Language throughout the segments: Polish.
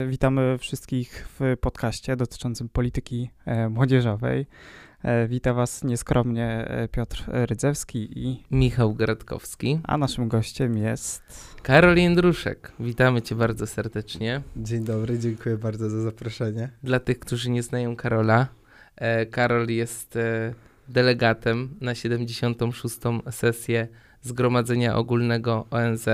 Witamy wszystkich w podcaście dotyczącym polityki e, młodzieżowej. E, Wita Was nieskromnie e, Piotr Rydzewski i Michał Gradkowski, a naszym gościem jest Karol Jędruszek. Witamy Cię bardzo serdecznie. Dzień dobry, dziękuję bardzo za zaproszenie. Dla tych, którzy nie znają Karola, Karol jest delegatem na 76. sesję Zgromadzenia Ogólnego ONZ,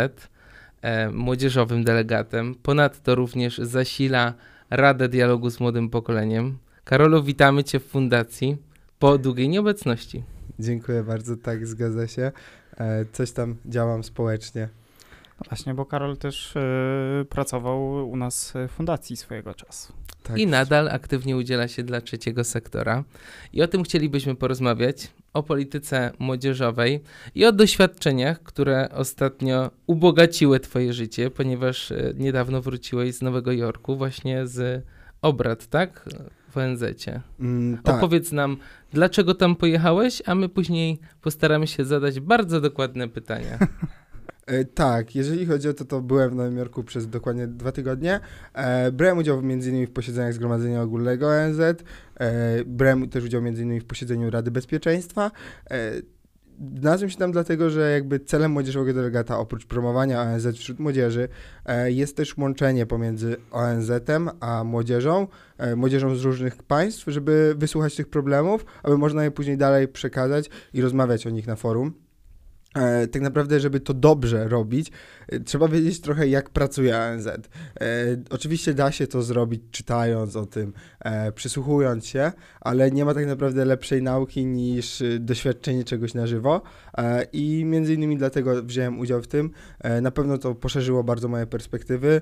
młodzieżowym delegatem. Ponadto również zasila Radę Dialogu z Młodym Pokoleniem. Karolu, witamy Cię w fundacji po długiej nieobecności. Dziękuję bardzo, tak, zgadza się. E, coś tam działam społecznie. Właśnie, bo Karol też e, pracował u nas w fundacji swojego czasu. Tak. I nadal aktywnie udziela się dla trzeciego sektora. I o tym chcielibyśmy porozmawiać, o polityce młodzieżowej i o doświadczeniach, które ostatnio ubogaciły Twoje życie, ponieważ e, niedawno wróciłeś z Nowego Jorku, właśnie z obrad, tak? W ONZ-cie. Mm, tak. Opowiedz nam, dlaczego tam pojechałeś, a my później postaramy się zadać bardzo dokładne pytania. E, tak, jeżeli chodzi o to, to byłem w Nowym Jorku przez dokładnie dwa tygodnie. E, brałem udział m.in. w posiedzeniach Zgromadzenia Ogólnego ONZ. E, brałem też udział m.in. w posiedzeniu Rady Bezpieczeństwa. E, Znalazłem się tam dlatego, że jakby celem młodzieżowego delegata oprócz promowania ONZ wśród młodzieży e, jest też łączenie pomiędzy ONZ-em a młodzieżą, e, młodzieżą z różnych państw, żeby wysłuchać tych problemów, aby można je później dalej przekazać i rozmawiać o nich na forum. E, tak naprawdę, żeby to dobrze robić, e, trzeba wiedzieć trochę, jak pracuje ONZ. E, oczywiście da się to zrobić czytając o tym, przysłuchując się, ale nie ma tak naprawdę lepszej nauki niż doświadczenie czegoś na żywo. I między innymi dlatego wziąłem udział w tym. Na pewno to poszerzyło bardzo moje perspektywy,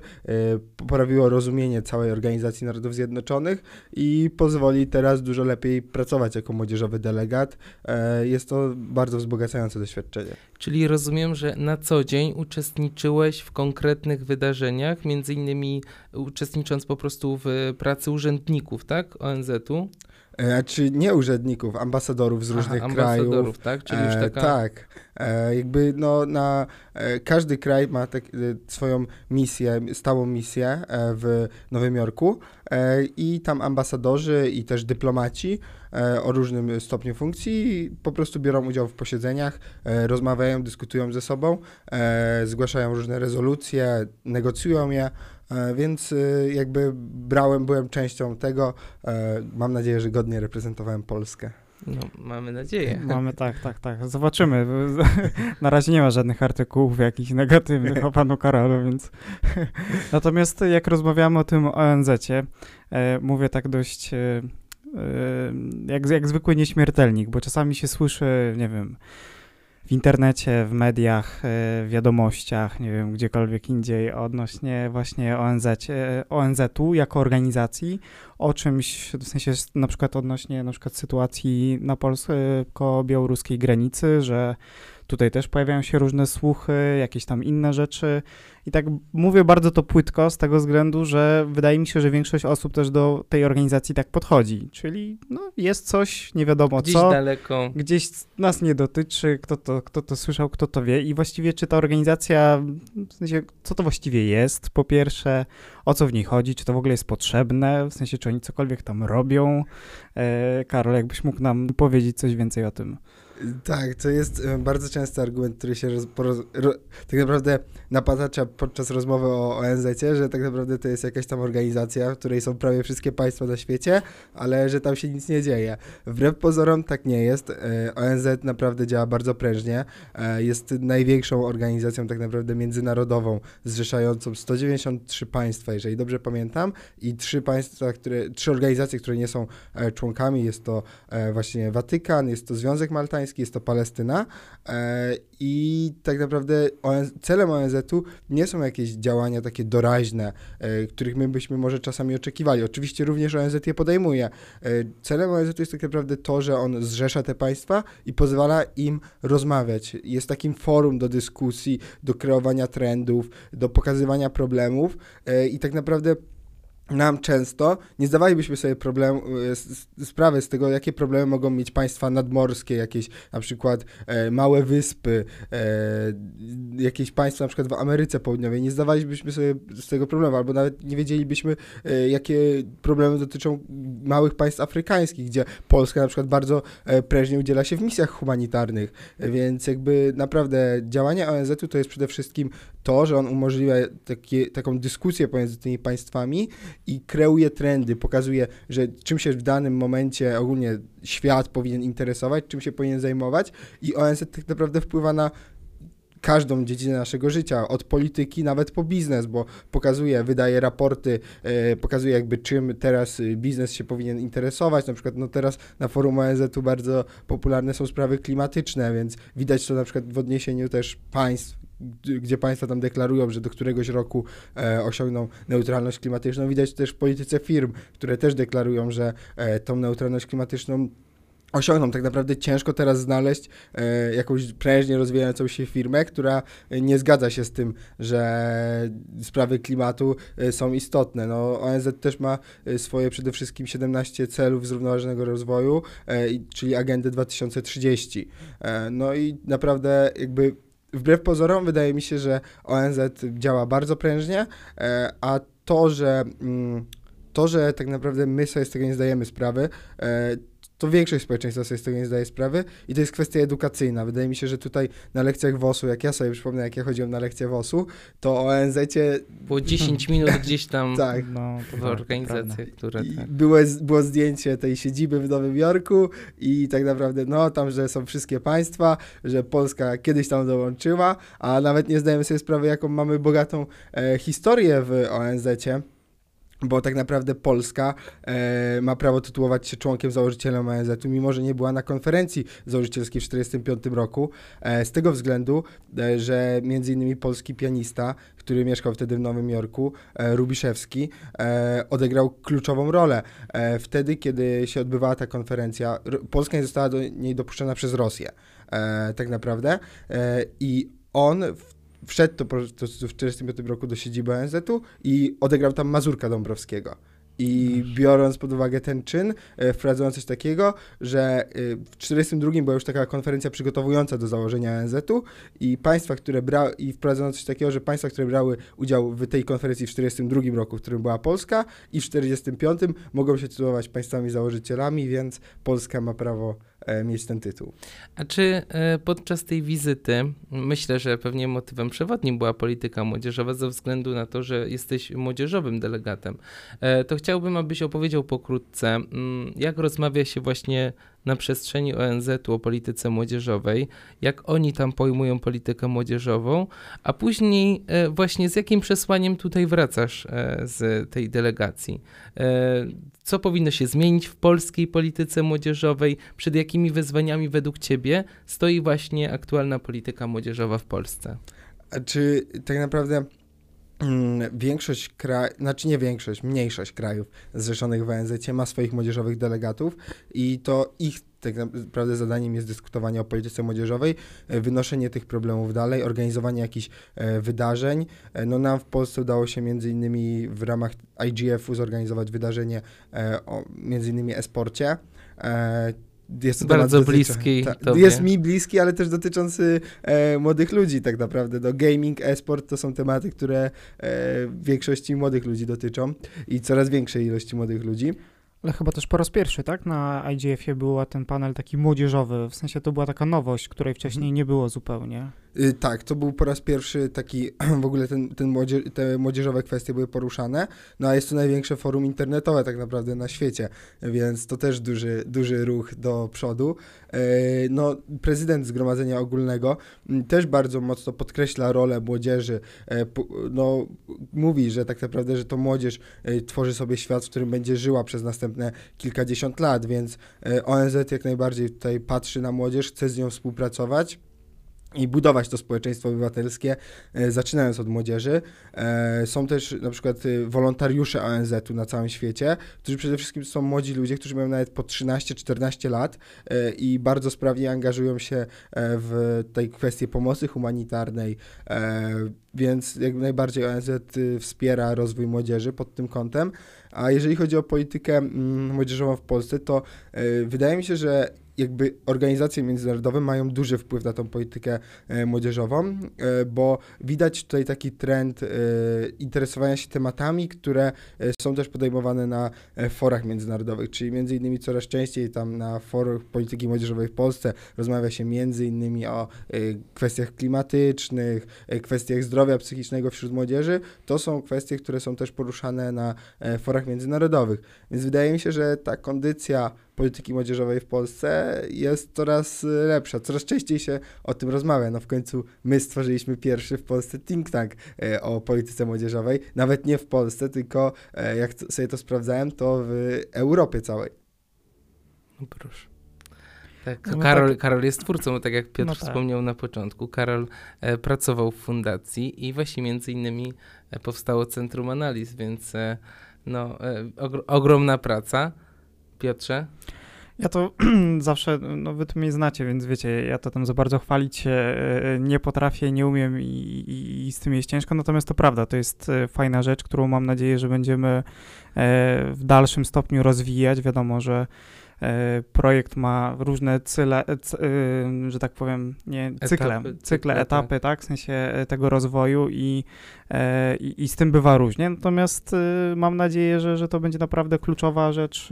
poprawiło rozumienie całej Organizacji Narodów Zjednoczonych i pozwoli teraz dużo lepiej pracować jako młodzieżowy delegat. Jest to bardzo wzbogacające doświadczenie. Czyli rozumiem, że na co dzień uczestniczyłeś w konkretnych wydarzeniach, między innymi uczestnicząc po prostu w pracy urzędników, tak? ONZ-u. E, czy nie urzędników, ambasadorów z Aha, różnych ambasadorów, krajów. tak? Czyli już E, taka... tak. E, jakby no na e, każdy kraj ma tak, e, swoją misję, stałą misję e, w Nowym Jorku e, i tam ambasadorzy i też dyplomaci e, o różnym stopniu funkcji po prostu biorą udział w posiedzeniach, e, rozmawiają, dyskutują ze sobą, e, zgłaszają różne rezolucje, negocjują je, e, więc e, jakby brałem, byłem częścią tego. E, mam nadzieję, że godnie reprezentowałem Polskę. No, mamy nadzieję. Mamy tak, tak, tak. Zobaczymy. Na razie nie ma żadnych artykułów jakichś negatywnych o panu Karolu, więc. Natomiast jak rozmawiamy o tym ONZ-cie, e, mówię tak dość. E, e, jak, jak zwykły nieśmiertelnik, bo czasami się słyszy, nie wiem, w internecie, w mediach, e, w wiadomościach, nie wiem, gdziekolwiek indziej odnośnie właśnie ONZ, ONZ-u jako organizacji, o czymś, w sensie na przykład odnośnie na przykład sytuacji na polsko-białoruskiej granicy, że tutaj też pojawiają się różne słuchy, jakieś tam inne rzeczy. I tak mówię bardzo to płytko z tego względu, że wydaje mi się, że większość osób też do tej organizacji tak podchodzi, czyli no jest coś, nie wiadomo Gdzieś co, daleko. gdzieś nas nie dotyczy, kto to, kto to słyszał, kto to wie. I właściwie czy ta organizacja, w sensie co to właściwie jest, po pierwsze, o co w niej chodzi, czy to w ogóle jest potrzebne, w sensie czy oni cokolwiek tam robią. E, Karol, jakbyś mógł nam powiedzieć coś więcej o tym. Tak, to jest e, bardzo częsty argument, który się roz, ro, tak naprawdę napatacza podczas rozmowy o ONZ, że tak naprawdę to jest jakaś tam organizacja, w której są prawie wszystkie państwa na świecie, ale że tam się nic nie dzieje. Wbrew pozorom tak nie jest. E, ONZ naprawdę działa bardzo prężnie. E, Jest największą organizacją tak naprawdę międzynarodową, zrzeszającą 193 państwa, jeżeli dobrze pamiętam, i trzy państwa, które, trzy organizacje, które nie są członkami. Jest to właśnie Watykan, jest to Związek Maltański, jest to Palestyna e, i tak naprawdę celem ONZ-u nie są jakieś działania takie doraźne, e, których my byśmy może czasami oczekiwali. Oczywiście również ONZ je podejmuje. E, celem ONZ-u jest tak naprawdę to, że on zrzesza te państwa i pozwala im rozmawiać. Jest takim forum do dyskusji, do kreowania trendów, do pokazywania problemów i tak naprawdę nam często nie zdawalibyśmy sobie problem, e, sprawy z tego, jakie problemy mogą mieć państwa nadmorskie, jakieś na przykład e, małe wyspy, e, jakieś państwa na przykład w Ameryce Południowej. Nie zdawalibyśmy sobie z tego problemu, albo nawet nie wiedzielibyśmy, e, jakie problemy dotyczą małych państw afrykańskich, gdzie Polska na przykład bardzo e, prężnie udziela się w misjach humanitarnych. Więc jakby naprawdę działanie ONZ-u to jest przede wszystkim to, że on umożliwia takie, taką dyskusję pomiędzy tymi państwami i kreuje trendy, pokazuje, że czym się w danym momencie ogólnie świat powinien interesować, czym się powinien zajmować i ONZ tak naprawdę wpływa na każdą dziedzinę naszego życia, od polityki nawet po biznes, bo pokazuje, wydaje raporty, e, pokazuje jakby czym teraz biznes się powinien interesować. Na przykład no teraz na forum ONZ-u bardzo popularne są sprawy klimatyczne, więc widać to na przykład w odniesieniu też państw gdzie państwa tam deklarują, że do któregoś roku e, osiągną neutralność klimatyczną. Widać też w polityce firm, które też deklarują, że e, tą neutralność klimatyczną osiągną. Tak naprawdę ciężko teraz znaleźć e, jakąś prężnie rozwijającą się firmę, która nie zgadza się z tym, że sprawy klimatu e, są istotne. No, ONZ też ma e, swoje przede wszystkim 17 celów zrównoważonego rozwoju, e, czyli agendę 2030. E, no i naprawdę jakby wbrew pozorom wydaje mi się, że ONZ działa bardzo prężnie, e, a to, że mm, to, że tak naprawdę my sobie z tego nie zdajemy sprawy, e, to większość społeczeństwa sobie z tego nie zdaje sprawy i to jest kwestia edukacyjna. Wydaje mi się, że tutaj na lekcjach WOS-u, jak ja sobie przypomnę, jak ja chodziłem na lekcję WOS-u, to o ONZ-cie... Było 10 minut gdzieś tam tak. No, to w organizacjach, które... Tak. było, było zdjęcie tej siedziby w Nowym Jorku i tak naprawdę, no, tam, że są wszystkie państwa, że Polska kiedyś tam dołączyła, a nawet nie zdajemy sobie sprawy, jaką mamy bogatą e, historię w ONZ-cie bo tak naprawdę Polska e, ma prawo tytułować się członkiem założycielem ONZ-u, mimo że nie była na konferencji założycielskiej w 1945 roku, e, z tego względu, e, że między innymi polski pianista, który mieszkał wtedy w Nowym Jorku, e, Rubiszewski, e, odegrał kluczową rolę. E, wtedy, kiedy się odbywała ta konferencja, Polska nie została do niej dopuszczona przez Rosję, tak naprawdę, i on w wszedł to, to, w 1945 roku do siedziby ONZ-u i odegrał tam Mazurka Dąbrowskiego. I biorąc pod uwagę ten czyn, e, wprowadzono coś takiego, że e, w 1942 była już taka konferencja przygotowująca do założenia ONZ-u i państwa, które brały, i wprowadzono coś takiego, że państwa, które brały udział w tej konferencji w 1942 roku, w którym była Polska i w 1945 mogą się tytułować państwami założycielami, więc Polska ma prawo mieć ten tytuł. A czy e, podczas tej wizyty, myślę, że pewnie motywem przewodnim była polityka młodzieżowa ze względu na to, że jesteś młodzieżowym delegatem, e, to chciałbym, abyś opowiedział pokrótce, mm, jak rozmawia się właśnie na przestrzeni ONZ-u o polityce młodzieżowej, jak oni tam pojmują politykę młodzieżową, a później e, właśnie z jakim przesłaniem tutaj wracasz e, z tej delegacji. E, Co powinno się zmienić w polskiej polityce młodzieżowej? Przed jakimi wyzwaniami według Ciebie stoi właśnie aktualna polityka młodzieżowa w Polsce? Czy tak naprawdę większość krajów, znaczy nie większość, mniejszość krajów zrzeszonych w ONZ ma swoich młodzieżowych delegatów i to ich tak naprawdę zadaniem jest dyskutowanie o polityce młodzieżowej, e, wynoszenie tych problemów dalej, organizowanie jakichś e, wydarzeń. E, No nam w Polsce udało się między innymi w ramach IGF-u zorganizować wydarzenie o między innymi e-sporcie. Jest to Bardzo dotyczy- bliski ta-. Jest mi bliski, ale też dotyczący e, młodych ludzi tak naprawdę. No, gaming, e-sport to są tematy, które e, większości młodych ludzi dotyczą i coraz większej ilości młodych ludzi. Ale chyba też po raz pierwszy, tak? Na IGF-ie był ten panel taki młodzieżowy, w sensie to była taka nowość, której wcześniej nie było zupełnie. Y, tak, to był po raz pierwszy taki, w ogóle ten, ten młodzie, te młodzieżowe kwestie były poruszane, no a jest to największe forum internetowe tak naprawdę na świecie, więc to też duży, duży ruch do przodu. E, No, prezydent Zgromadzenia Ogólnego m, też bardzo mocno podkreśla rolę młodzieży, pu- no, mówi, że tak naprawdę, że to młodzież e, tworzy sobie świat, w którym będzie żyła przez następne kilkadziesiąt lat, więc e, ONZ jak najbardziej tutaj patrzy na młodzież, chce z nią współpracować. I budować to społeczeństwo obywatelskie, e, zaczynając od młodzieży. E, są też na przykład e, wolontariusze ONZ-u na całym świecie, którzy przede wszystkim są młodzi ludzie, którzy mają nawet po 13-14 lat i bardzo sprawnie angażują się w tej kwestii pomocy humanitarnej, więc jak najbardziej ONZ wspiera rozwój młodzieży pod tym kątem. A jeżeli chodzi o politykę mm, młodzieżową w Polsce, to wydaje mi się, że jakby organizacje międzynarodowe mają duży wpływ na tą politykę e, młodzieżową, e, bo widać tutaj taki trend e, interesowania się tematami, które są też podejmowane na forach międzynarodowych, czyli między innymi coraz częściej tam na forach polityki młodzieżowej w Polsce rozmawia się między innymi o kwestiach klimatycznych, kwestiach zdrowia psychicznego wśród młodzieży. To są kwestie, które są też poruszane na forach międzynarodowych. Więc wydaje mi się, że ta kondycja polityki młodzieżowej w Polsce jest coraz lepsza. Coraz częściej się o tym rozmawia. No w końcu my stworzyliśmy pierwszy w Polsce think tank e, o polityce młodzieżowej. Nawet nie w Polsce, tylko e, jak sobie to sprawdzałem, to w Europie całej. No proszę. Tak, no Karol, tak. Karol jest twórcą, tak jak Piotr no tak. wspomniał na początku. Karol e, pracował w fundacji i właśnie między innymi e, powstało Centrum Analiz, więc e, no, e, ogromna praca. Piotrze? Ja to zawsze, no wy to mnie znacie, więc wiecie, ja to tam za bardzo chwalić e, nie potrafię, nie umiem i, i, i, z tym jest ciężko, natomiast to prawda, to jest e, fajna rzecz, którą mam nadzieję, że będziemy e, w dalszym stopniu rozwijać. Wiadomo, że projekt ma różne cyle, e, e, że tak powiem, nie, cykle, etapy, cykle, tak. etapy, tak. tak, w sensie tego rozwoju i, i, i, z tym bywa różnie. Natomiast mam nadzieję, że, że to będzie naprawdę kluczowa rzecz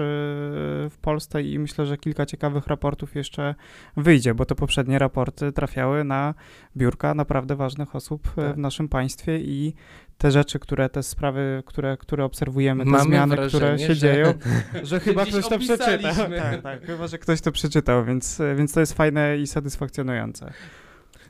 w Polsce i myślę, że kilka ciekawych raportów jeszcze wyjdzie, bo te poprzednie raporty trafiały na biurka naprawdę ważnych osób tak. w naszym państwie i te rzeczy, które, te sprawy, które, które obserwujemy, te Mamy zmiany, wrażenie, które się że, dzieją, że chyba ktoś to przeczytał. Tak, tak, chyba, że ktoś to przeczytał, więc, więc to jest fajne i satysfakcjonujące.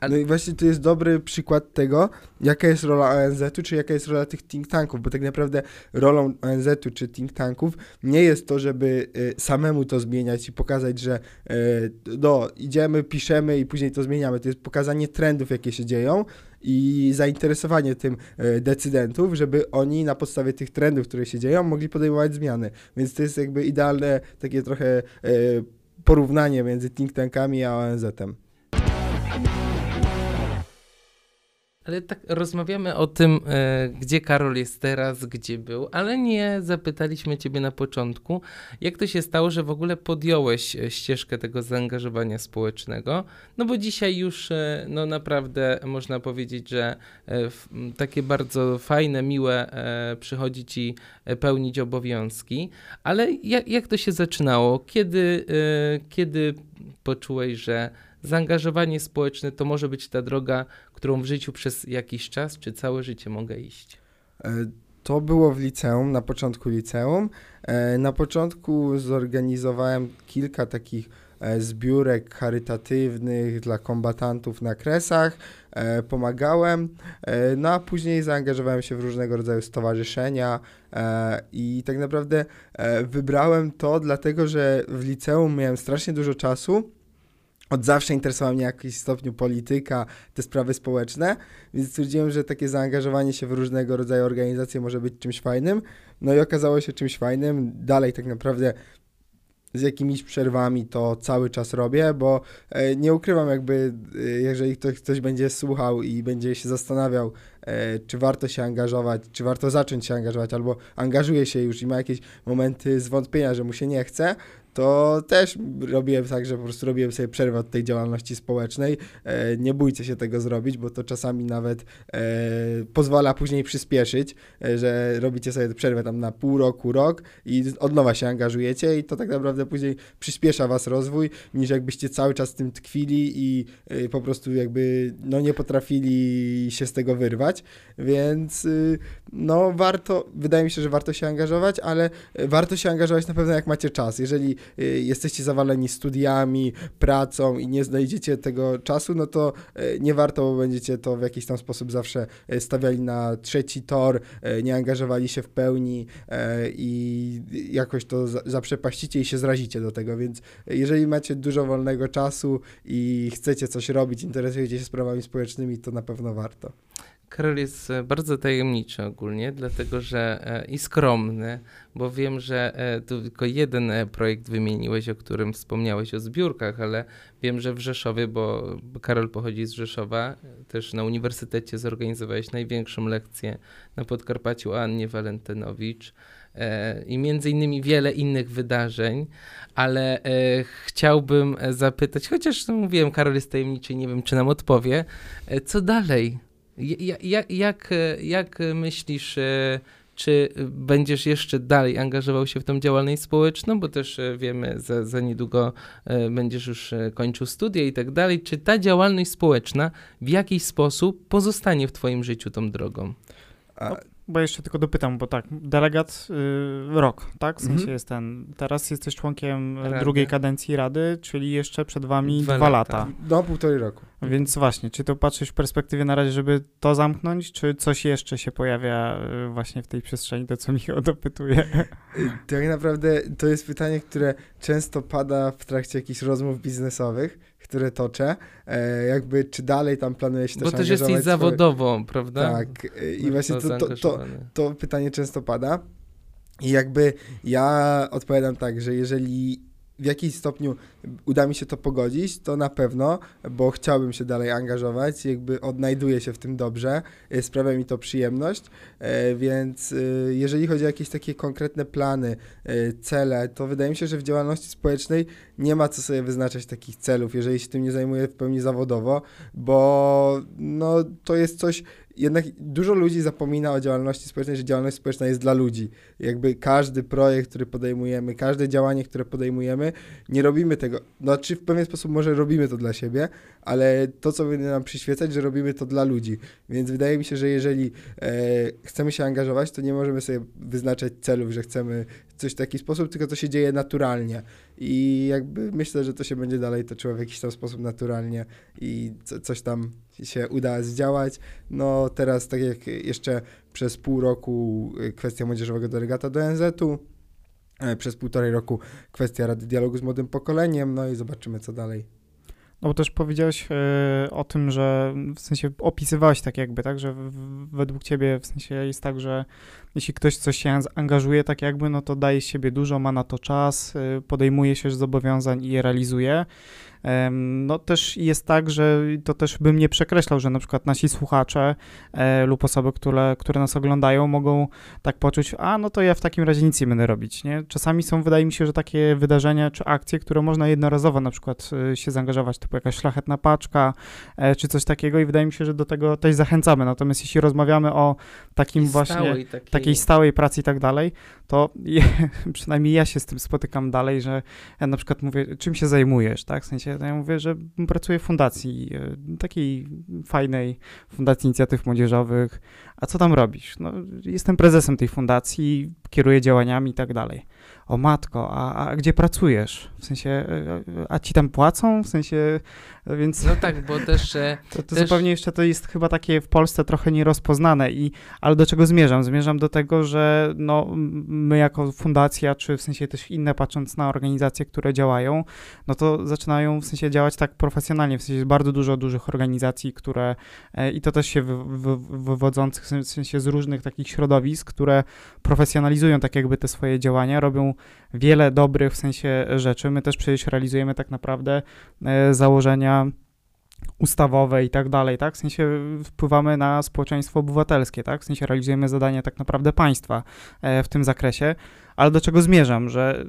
No i właśnie to jest dobry przykład tego, jaka jest rola ONZ-u, czy jaka jest rola tych think tanków, bo tak naprawdę rolą ONZ-u czy think tanków nie jest to, żeby y, samemu to zmieniać i pokazać, że y, no, idziemy, piszemy i później to zmieniamy. To jest pokazanie trendów, jakie się dzieją i zainteresowanie tym y, decydentów, żeby oni na podstawie tych trendów, które się dzieją, mogli podejmować zmiany. Więc to jest jakby idealne takie trochę porównanie między think tankami a ONZ-em. Ale tak rozmawiamy o tym, e, gdzie Karol jest teraz, gdzie był, ale nie zapytaliśmy Ciebie na początku, jak to się stało, że w ogóle podjąłeś e, ścieżkę tego zaangażowania społecznego. No bo dzisiaj już e, no naprawdę można powiedzieć, że e, w, takie bardzo fajne, miłe e, przychodzi Ci e, pełnić obowiązki, ale jak, jak to się zaczynało? Kiedy, kiedy poczułeś, że zaangażowanie społeczne to może być ta droga, którą w życiu przez jakiś czas czy całe życie mogę iść? E, to było w liceum, na początku liceum. E, na początku zorganizowałem kilka takich e, zbiórek charytatywnych dla kombatantów na kresach, pomagałem, no a później zaangażowałem się w różnego rodzaju stowarzyszenia i tak naprawdę wybrałem to dlatego, że w liceum miałem strasznie dużo czasu od zawsze interesowała mnie w jakimś stopniu polityka, te sprawy społeczne, więc stwierdziłem, że takie zaangażowanie się w różnego rodzaju organizacje może być czymś fajnym. No i okazało się czymś fajnym. Dalej tak naprawdę z jakimiś przerwami to cały czas robię, bo e, nie ukrywam jakby, e, jeżeli ktoś, ktoś będzie słuchał i będzie się zastanawiał, e, czy warto się angażować, czy warto zacząć się angażować, albo angażuje się już i ma jakieś momenty zwątpienia, że mu się nie chce, to też robiłem tak, że po prostu robiłem sobie przerwę od tej działalności społecznej. E, nie bójcie się tego zrobić, bo to czasami nawet e, pozwala później przyspieszyć, e, że robicie sobie przerwę tam na pół roku, rok i od nowa się angażujecie i to tak naprawdę później przyspiesza was rozwój, niż jakbyście cały czas tym tkwili i po prostu jakby no nie potrafili się z tego wyrwać, więc y, no warto, wydaje mi się, że warto się angażować, ale warto się angażować na pewno jak macie czas. Jeżeli jesteście zawaleni studiami, pracą i nie znajdziecie tego czasu, no to y, nie warto, bo będziecie to w jakiś tam sposób zawsze y, stawiali na trzeci tor, y, nie angażowali się w pełni y, i jakoś to za- zaprzepaścicie i się zrazicie do tego, więc jeżeli macie dużo wolnego czasu i chcecie coś robić, interesujecie się sprawami społecznymi, to na pewno warto. Karol jest e, bardzo tajemniczy ogólnie, dlatego że e, i skromny, bo wiem, że e, tu tylko jeden projekt wymieniłeś, o którym wspomniałeś o zbiórkach, ale wiem, że w Rzeszowie, bo Karol pochodzi z Rzeszowa, też na uniwersytecie zorganizowałeś największą lekcję na Podkarpaciu o Annie Walentynowicz i między innymi wiele innych wydarzeń, ale chciałbym zapytać, chociaż no, mówiłem, Karol jest tajemniczy nie wiem, czy nam odpowie, co dalej? Ja- Jak, jak, e, jak myślisz, e, czy będziesz jeszcze dalej angażował się w tą działalność społeczną, bo też e, wiemy, za, za niedługo będziesz już kończył studia i tak dalej. Czy ta działalność społeczna w jakiś sposób pozostanie w Twoim życiu tą drogą? A, Bo jeszcze tylko dopytam, bo tak, delegat y, rok, tak? W sensie Mhm. jest ten. Teraz jesteś członkiem Rady. drugiej kadencji Rady, czyli jeszcze przed wami Dwa dwa, lata. lata. do półtorej roku. Więc właśnie, czy to patrzysz w perspektywie na razie, żeby to zamknąć, czy coś jeszcze się pojawia y, właśnie w tej przestrzeni, to co Michał dopytuje? Tak naprawdę to jest pytanie, które często pada w trakcie jakichś rozmów biznesowych, które toczę. E, jakby, czy dalej tam planuje się Bo też też jesteś swoje- zawodowo, prawda? Tak, y, i Mocno właśnie to, to, to, to pytanie często pada. I jakby ja odpowiadam tak, że jeżeli w jakiś stopniu uda mi się to pogodzić, to na pewno, bo chciałbym się dalej angażować, jakby odnajduję się w tym dobrze, y, sprawia mi to przyjemność, e, więc y, jeżeli chodzi o jakieś takie konkretne plany, y, cele, to wydaje mi się, że w działalności społecznej nie ma co sobie wyznaczać takich celów, jeżeli się tym nie zajmuję w pełni zawodowo, bo no, to jest coś, jednak dużo ludzi zapomina o działalności społecznej, że działalność społeczna jest dla ludzi. Jakby każdy projekt, który podejmujemy, każde działanie, które podejmujemy, nie robimy tego. Znaczy w pewien sposób może robimy to dla siebie, ale to, co będzie nam przyświecać, że robimy to dla ludzi. Więc wydaje mi się, że jeżeli e, chcemy się angażować, to nie możemy sobie wyznaczać celów, że chcemy coś w taki sposób, tylko to się dzieje naturalnie. I jakby myślę, że to się będzie dalej toczyło w jakiś tam sposób naturalnie i co, coś tam się uda zdziałać. No teraz, tak jak jeszcze przez pół roku y, kwestia młodzieżowego delegata do NZ-u, e, przez półtorej roku kwestia Rady Dialogu z Młodym Pokoleniem, no i zobaczymy, co dalej. No bo też powiedziałeś e, o tym, że w sensie opisywałeś tak jakby, tak, że w- według ciebie w sensie jest tak, że jeśli ktoś coś się angażuje tak jakby, no to daje siebie dużo, ma na to czas, e, podejmuje się zobowiązań i je realizuje. No też jest tak, że to też bym nie przekreślał, że na przykład nasi słuchacze e, lub osoby, które, które nas oglądają mogą tak poczuć, a no to ja w takim razie nic nie będę robić, nie? Czasami są, wydaje mi się, że takie wydarzenia czy akcje, które można jednorazowo na przykład e, się zaangażować, typu jakaś szlachetna paczka e, czy coś takiego i wydaje mi się, że do tego też zachęcamy. Natomiast jeśli rozmawiamy o takim I właśnie takiej, takiej stałej pracy i tak dalej, to je, przynajmniej ja się z tym spotykam dalej, że ja na przykład mówię, czym się zajmujesz, tak? W sensie ja mówię, że pracuję w fundacji, e, takiej fajnej fundacji inicjatyw młodzieżowych. A co tam robisz? No, jestem prezesem tej fundacji, kieruję działaniami i tak dalej. O matko, a, a gdzie pracujesz? W sensie, e, a ci tam płacą? W sensie, e, więc No tak, bo też to, to Też- zupełnie jeszcze to jest chyba takie w Polsce trochę nierozpoznane i ale do czego zmierzam? Zmierzam do tego, że no, my jako fundacja, czy w sensie też inne patrząc na organizacje, które działają, no to zaczynają w sensie działać tak profesjonalnie, w sensie jest bardzo dużo dużych organizacji, które e, i to też się wy, wy, wywodzących w sensie z różnych takich środowisk, które profesjonalizują tak jakby te swoje działania, robią wiele dobrych w sensie rzeczy. My też przecież realizujemy tak naprawdę e, założenia ustawowe i tak dalej, tak? W sensie wpływamy na społeczeństwo obywatelskie, tak? W sensie realizujemy zadania tak naprawdę państwa e, w tym zakresie, ale do czego zmierzam, że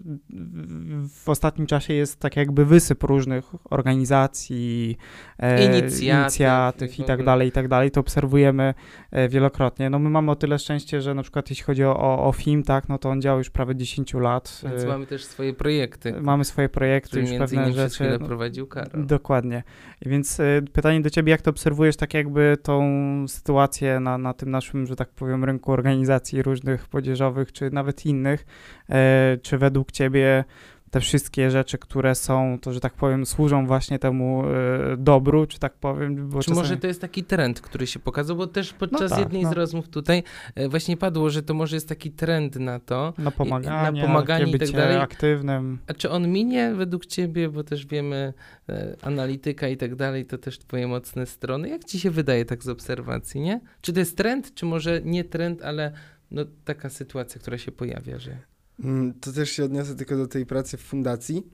w- ostatnim czasie jest tak jakby wysyp różnych organizacji, e, Inicjatyw inicjatyw i tak dalej, i tak dalej, to obserwujemy e, wielokrotnie. No my mamy o tyle szczęście, że na przykład jeśli chodzi o, o, film, tak, no to on działa już prawie 10 lat. więc mamy też swoje projekty, Mamy swoje projekty, już pewne rzeczy. prowadził Karol. Dokładnie. Więc y, pytanie do ciebie, jak to obserwujesz tak jakby tą sytuację na, na tym naszym, że tak powiem, rynku organizacji różnych młodzieżowych, czy nawet innych, e, czy według ciebie te wszystkie rzeczy, które są, to że tak powiem, służą właśnie temu e, dobru, czy tak powiem. Bo czy czasami... może to jest taki trend, który się pokazał, bo też podczas no tak, jednej no. z rozmów tutaj e, właśnie padło, że to może jest taki trend na to. Na pomaganie, i, na pomaganie i tak dalej. aktywnym. A czy on minie według ciebie, bo też wiemy, e, analityka i tak dalej, to też twoje mocne strony. Jak ci się wydaje tak z obserwacji, nie? Czy to jest trend, czy może nie trend, ale no, taka sytuacja, która się pojawia, że... Mm, to też się odniosę tylko do tej pracy w fundacji.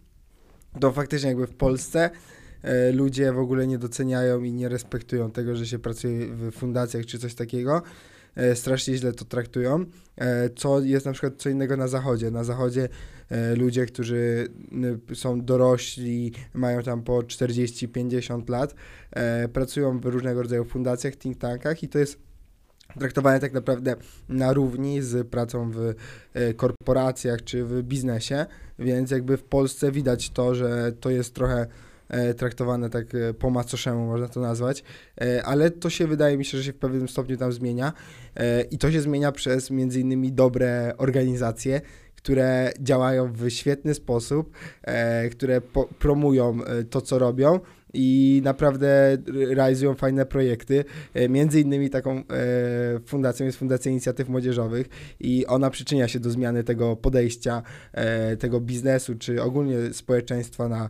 To faktycznie jakby w Polsce e, ludzie w ogóle nie doceniają i nie respektują tego, że się pracuje w fundacjach czy coś takiego. E, strasznie źle to traktują. E, co jest na przykład co innego na zachodzie. Na zachodzie ludzie, którzy są dorośli, mają tam po 40-50 lat, pracują w różnego rodzaju fundacjach, think tankach i to jest traktowane tak naprawdę na równi z pracą w e, korporacjach czy w biznesie, więc jakby w Polsce widać to, że to jest trochę e, traktowane tak e, po macoszemu, można to nazwać, ale to się wydaje mi się, że się w pewnym stopniu tam zmienia i to się zmienia przez między innymi dobre organizacje, które działają w świetny sposób, które promują to, co robią i naprawdę realizują fajne projekty. E, między innymi taką e, fundacją jest Fundacja Inicjatyw Młodzieżowych i ona przyczynia się do zmiany tego podejścia, e, tego biznesu, czy ogólnie społeczeństwa na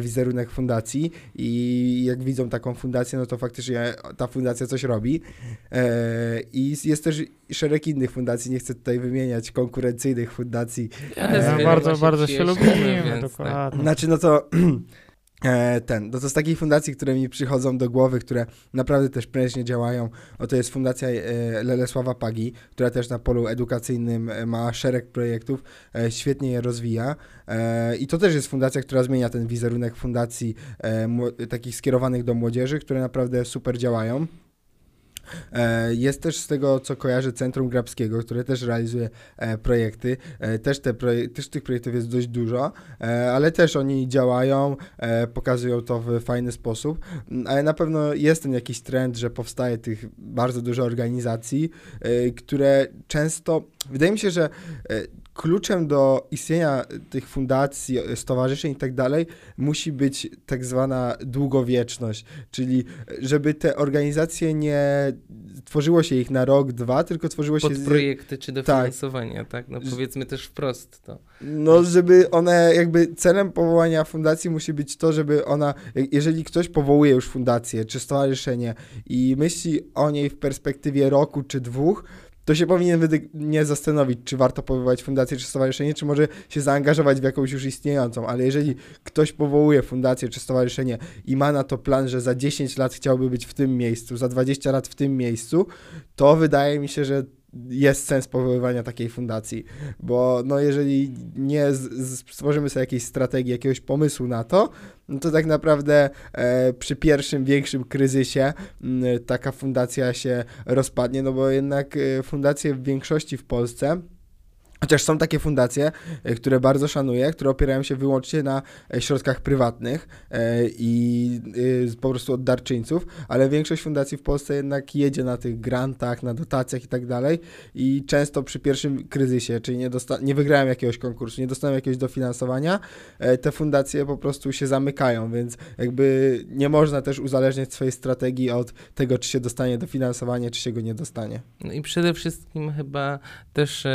wizerunek fundacji i jak widzą taką fundację, no to faktycznie ta fundacja coś robi. I jest też szereg innych fundacji, nie chcę tutaj wymieniać konkurencyjnych fundacji. Ja, ja bardzo, bardzo się lubimy, tak. dokładnie. Znaczy, no to ten, no to z takich fundacji, które mi przychodzą do głowy, które naprawdę też prężnie działają, o to jest Fundacja e, Lelesława Pagi, która też na polu edukacyjnym e, ma szereg projektów, świetnie je rozwija i to też jest fundacja, która zmienia ten wizerunek fundacji takich skierowanych do młodzieży, które naprawdę super działają. E, jest też z tego, co kojarzę, Centrum Grabskiego, które też realizuje e, projekty. E, też, te proje też tych projektów jest dość dużo, ale też oni działają, pokazują to w fajny sposób, mm, ale na pewno jest ten jakiś trend, że powstaje tych bardzo dużo organizacji, które często, wydaje mi się, że kluczem do istnienia tych fundacji, stowarzyszeń i tak dalej musi być tak zwana długowieczność, czyli żeby te organizacje nie tworzyło się ich na rok, dwa, tylko tworzyło się... Pod projekty czy dofinansowania, tak. tak? No powiedzmy też wprost to. No, żeby one jakby celem powołania fundacji musi być to, żeby ona, jeżeli ktoś powołuje już fundację czy stowarzyszenie i myśli o niej w perspektywie roku czy dwóch, to się powinien nie zastanowić, czy warto powoływać fundację czy stowarzyszenie, czy może się zaangażować w jakąś już istniejącą, ale jeżeli ktoś powołuje fundację czy stowarzyszenie i ma na to plan, że za 10 lat chciałby być w tym miejscu, za 20 lat w tym miejscu, to wydaje mi się, że jest sens powoływania takiej fundacji, bo no jeżeli nie stworzymy sobie jakiejś strategii, jakiegoś pomysłu na to, no to tak naprawdę e, przy pierwszym większym kryzysie m, taka fundacja się rozpadnie, no bo jednak e, fundacje w większości w Polsce Chociaż są takie fundacje, e, które bardzo szanuję, które opierają się wyłącznie na e, środkach prywatnych e, i po prostu od darczyńców, ale większość fundacji w Polsce jednak jedzie na tych grantach, na dotacjach i tak dalej i często przy pierwszym kryzysie, czyli nie, nie wygrałem jakiegoś konkursu, nie dostałem jakiegoś dofinansowania, te fundacje po prostu się zamykają, więc jakby nie można też uzależniać swojej strategii od tego, czy się dostanie dofinansowanie, czy się go nie dostanie. No i przede wszystkim chyba też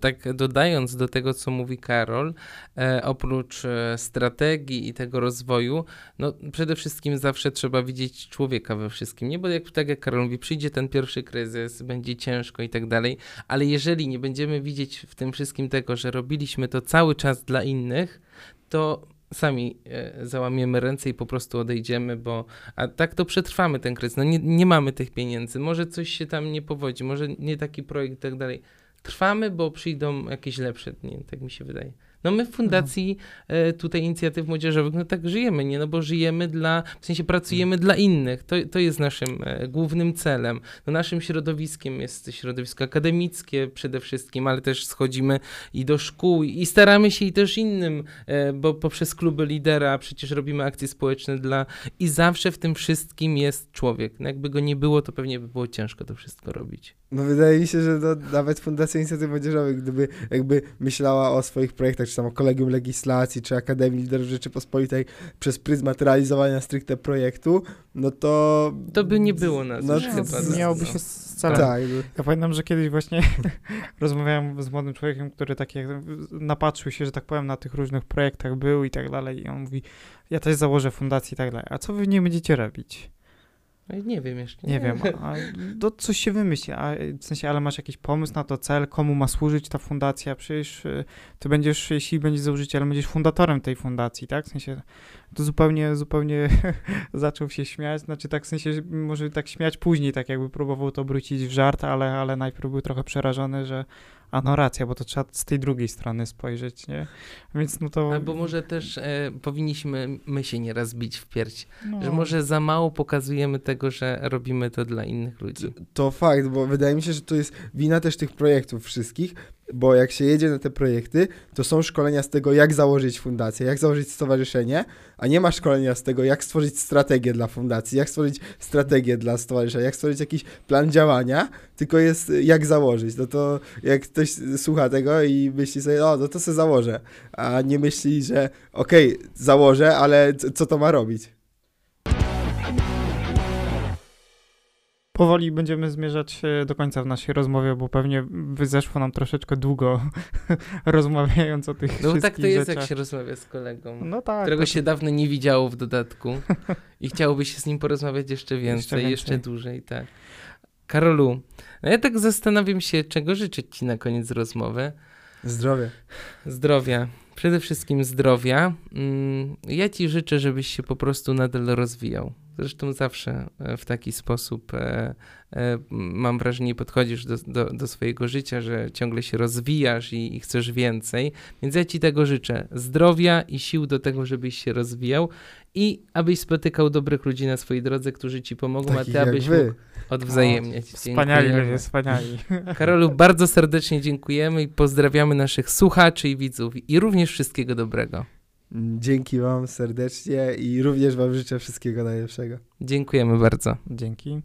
tak dodając do tego, co mówi Karol, e, oprócz e, strategii i tego rozwoju, no przede wszystkim zawsze trzeba widzieć człowieka we wszystkim, nie? Bo jak, tak jak Karol mówi, przyjdzie ten pierwszy kryzys, będzie ciężko i tak dalej, ale jeżeli nie będziemy widzieć w tym wszystkim tego, że robiliśmy to cały czas dla innych, to sami e, załamiemy ręce i po prostu odejdziemy, bo a tak to przetrwamy ten kryzys. No nie, nie mamy tych pieniędzy, może coś się tam nie powodzi, może nie taki projekt i tak dalej trwamy, bo przyjdą jakieś lepsze dni, tak mi się wydaje. No my w fundacji no. tutaj inicjatyw młodzieżowych, no tak żyjemy, nie? No bo żyjemy dla, w sensie pracujemy dla innych. To, to jest naszym e, głównym celem. No naszym środowiskiem jest środowisko akademickie przede wszystkim, ale też schodzimy i do szkół i staramy się i też innym, e, bo poprzez kluby lidera przecież robimy akcje społeczne dla i zawsze w tym wszystkim jest człowiek. No jakby go nie było, to pewnie by było ciężko to wszystko robić. No wydaje mi się, że no, nawet Fundacja Inicjatyw Młodzieżowych, gdyby jakby myślała o swoich projektach, czy tam Kolegium Legislacji, czy Akademii Liderów Rzeczypospolitej przez pryzmat realizowania stricte projektu, no to... To by nie było nas No, chyba. z- Miałoby no. się wcale. Tak, Ja pamiętam, że kiedyś właśnie rozmawiałem z młodym człowiekiem, który tak jak napatrzył się, że tak powiem, na tych różnych projektach był i tak dalej. I on mówi, ja też założę fundację i tak dalej. A co wy w niej będziecie robić? No Nie wiem jeszcze. Nie wiem, a to coś się wymyśli, a w sensie, ale masz jakiś pomysł na to, cel, komu ma służyć ta fundacja? Przecież y, ty będziesz, jeśli będziesz założycielem, będziesz fundatorem tej fundacji, tak? W sensie, to zupełnie, zupełnie zaczął się śmiać, znaczy tak w sensie, że może tak śmiać później, tak jakby próbował to obrócić w żart, ale, ale najpierw był trochę przerażony, że a no racja, bo to trzeba z tej drugiej strony spojrzeć, nie? Więc no to... Albo może też e, powinniśmy my się nieraz bić w pierś, no, że może za mało pokazujemy tego, że robimy to dla innych ludzi. To fakt, bo wydaje mi się, że to jest wina też tych projektów wszystkich, bo jak się jedzie na te projekty, to są szkolenia z tego, jak założyć fundację, jak założyć stowarzyszenie, a nie ma szkolenia z tego, jak stworzyć strategię dla fundacji, jak stworzyć strategię dla stowarzyszenia, jak stworzyć jakiś plan działania, tylko jest jak założyć. No to jak ktoś słucha tego i myśli sobie, o, no to sobie założę, a nie myśli, że okej, założę, ale co to ma robić? Powoli będziemy zmierzać e, do końca w naszej rozmowie, bo pewnie zeszło nam troszeczkę długo rozmawiając o tych No wszystkich tak to jest, rzeczach. jak się rozmawia z kolegą, No tak. którego to- się dawno nie widziało w dodatku i chciałoby się z nim porozmawiać jeszcze więcej, jeszcze, więcej. dłużej, tak. Karolu, no ja tak zastanawiam się, czego życzyć ci na koniec rozmowy. Zdrowie. Zdrowia. Przede wszystkim zdrowia. Mm, Ja ci życzę, żebyś się po prostu nadal rozwijał. Zresztą zawsze e, w taki sposób e, e, mam wrażenie, podchodzisz do, do, do swojego życia, że ciągle się rozwijasz i, i chcesz więcej. Więc ja ci tego życzę. Zdrowia i sił do tego, żebyś się rozwijał i abyś spotykał dobrych ludzi na swojej drodze, którzy ci pomogą, a ty abyś wy. mógł odwzajemniać. Wspaniali Dziękujemy. ludzie, wspaniali. Karolu, bardzo serdecznie dziękujemy i pozdrawiamy naszych słuchaczy i widzów i również wszystkiego dobrego. Dzięki Wam serdecznie i również Wam życzę wszystkiego najlepszego. Dziękujemy bardzo. Dzięki.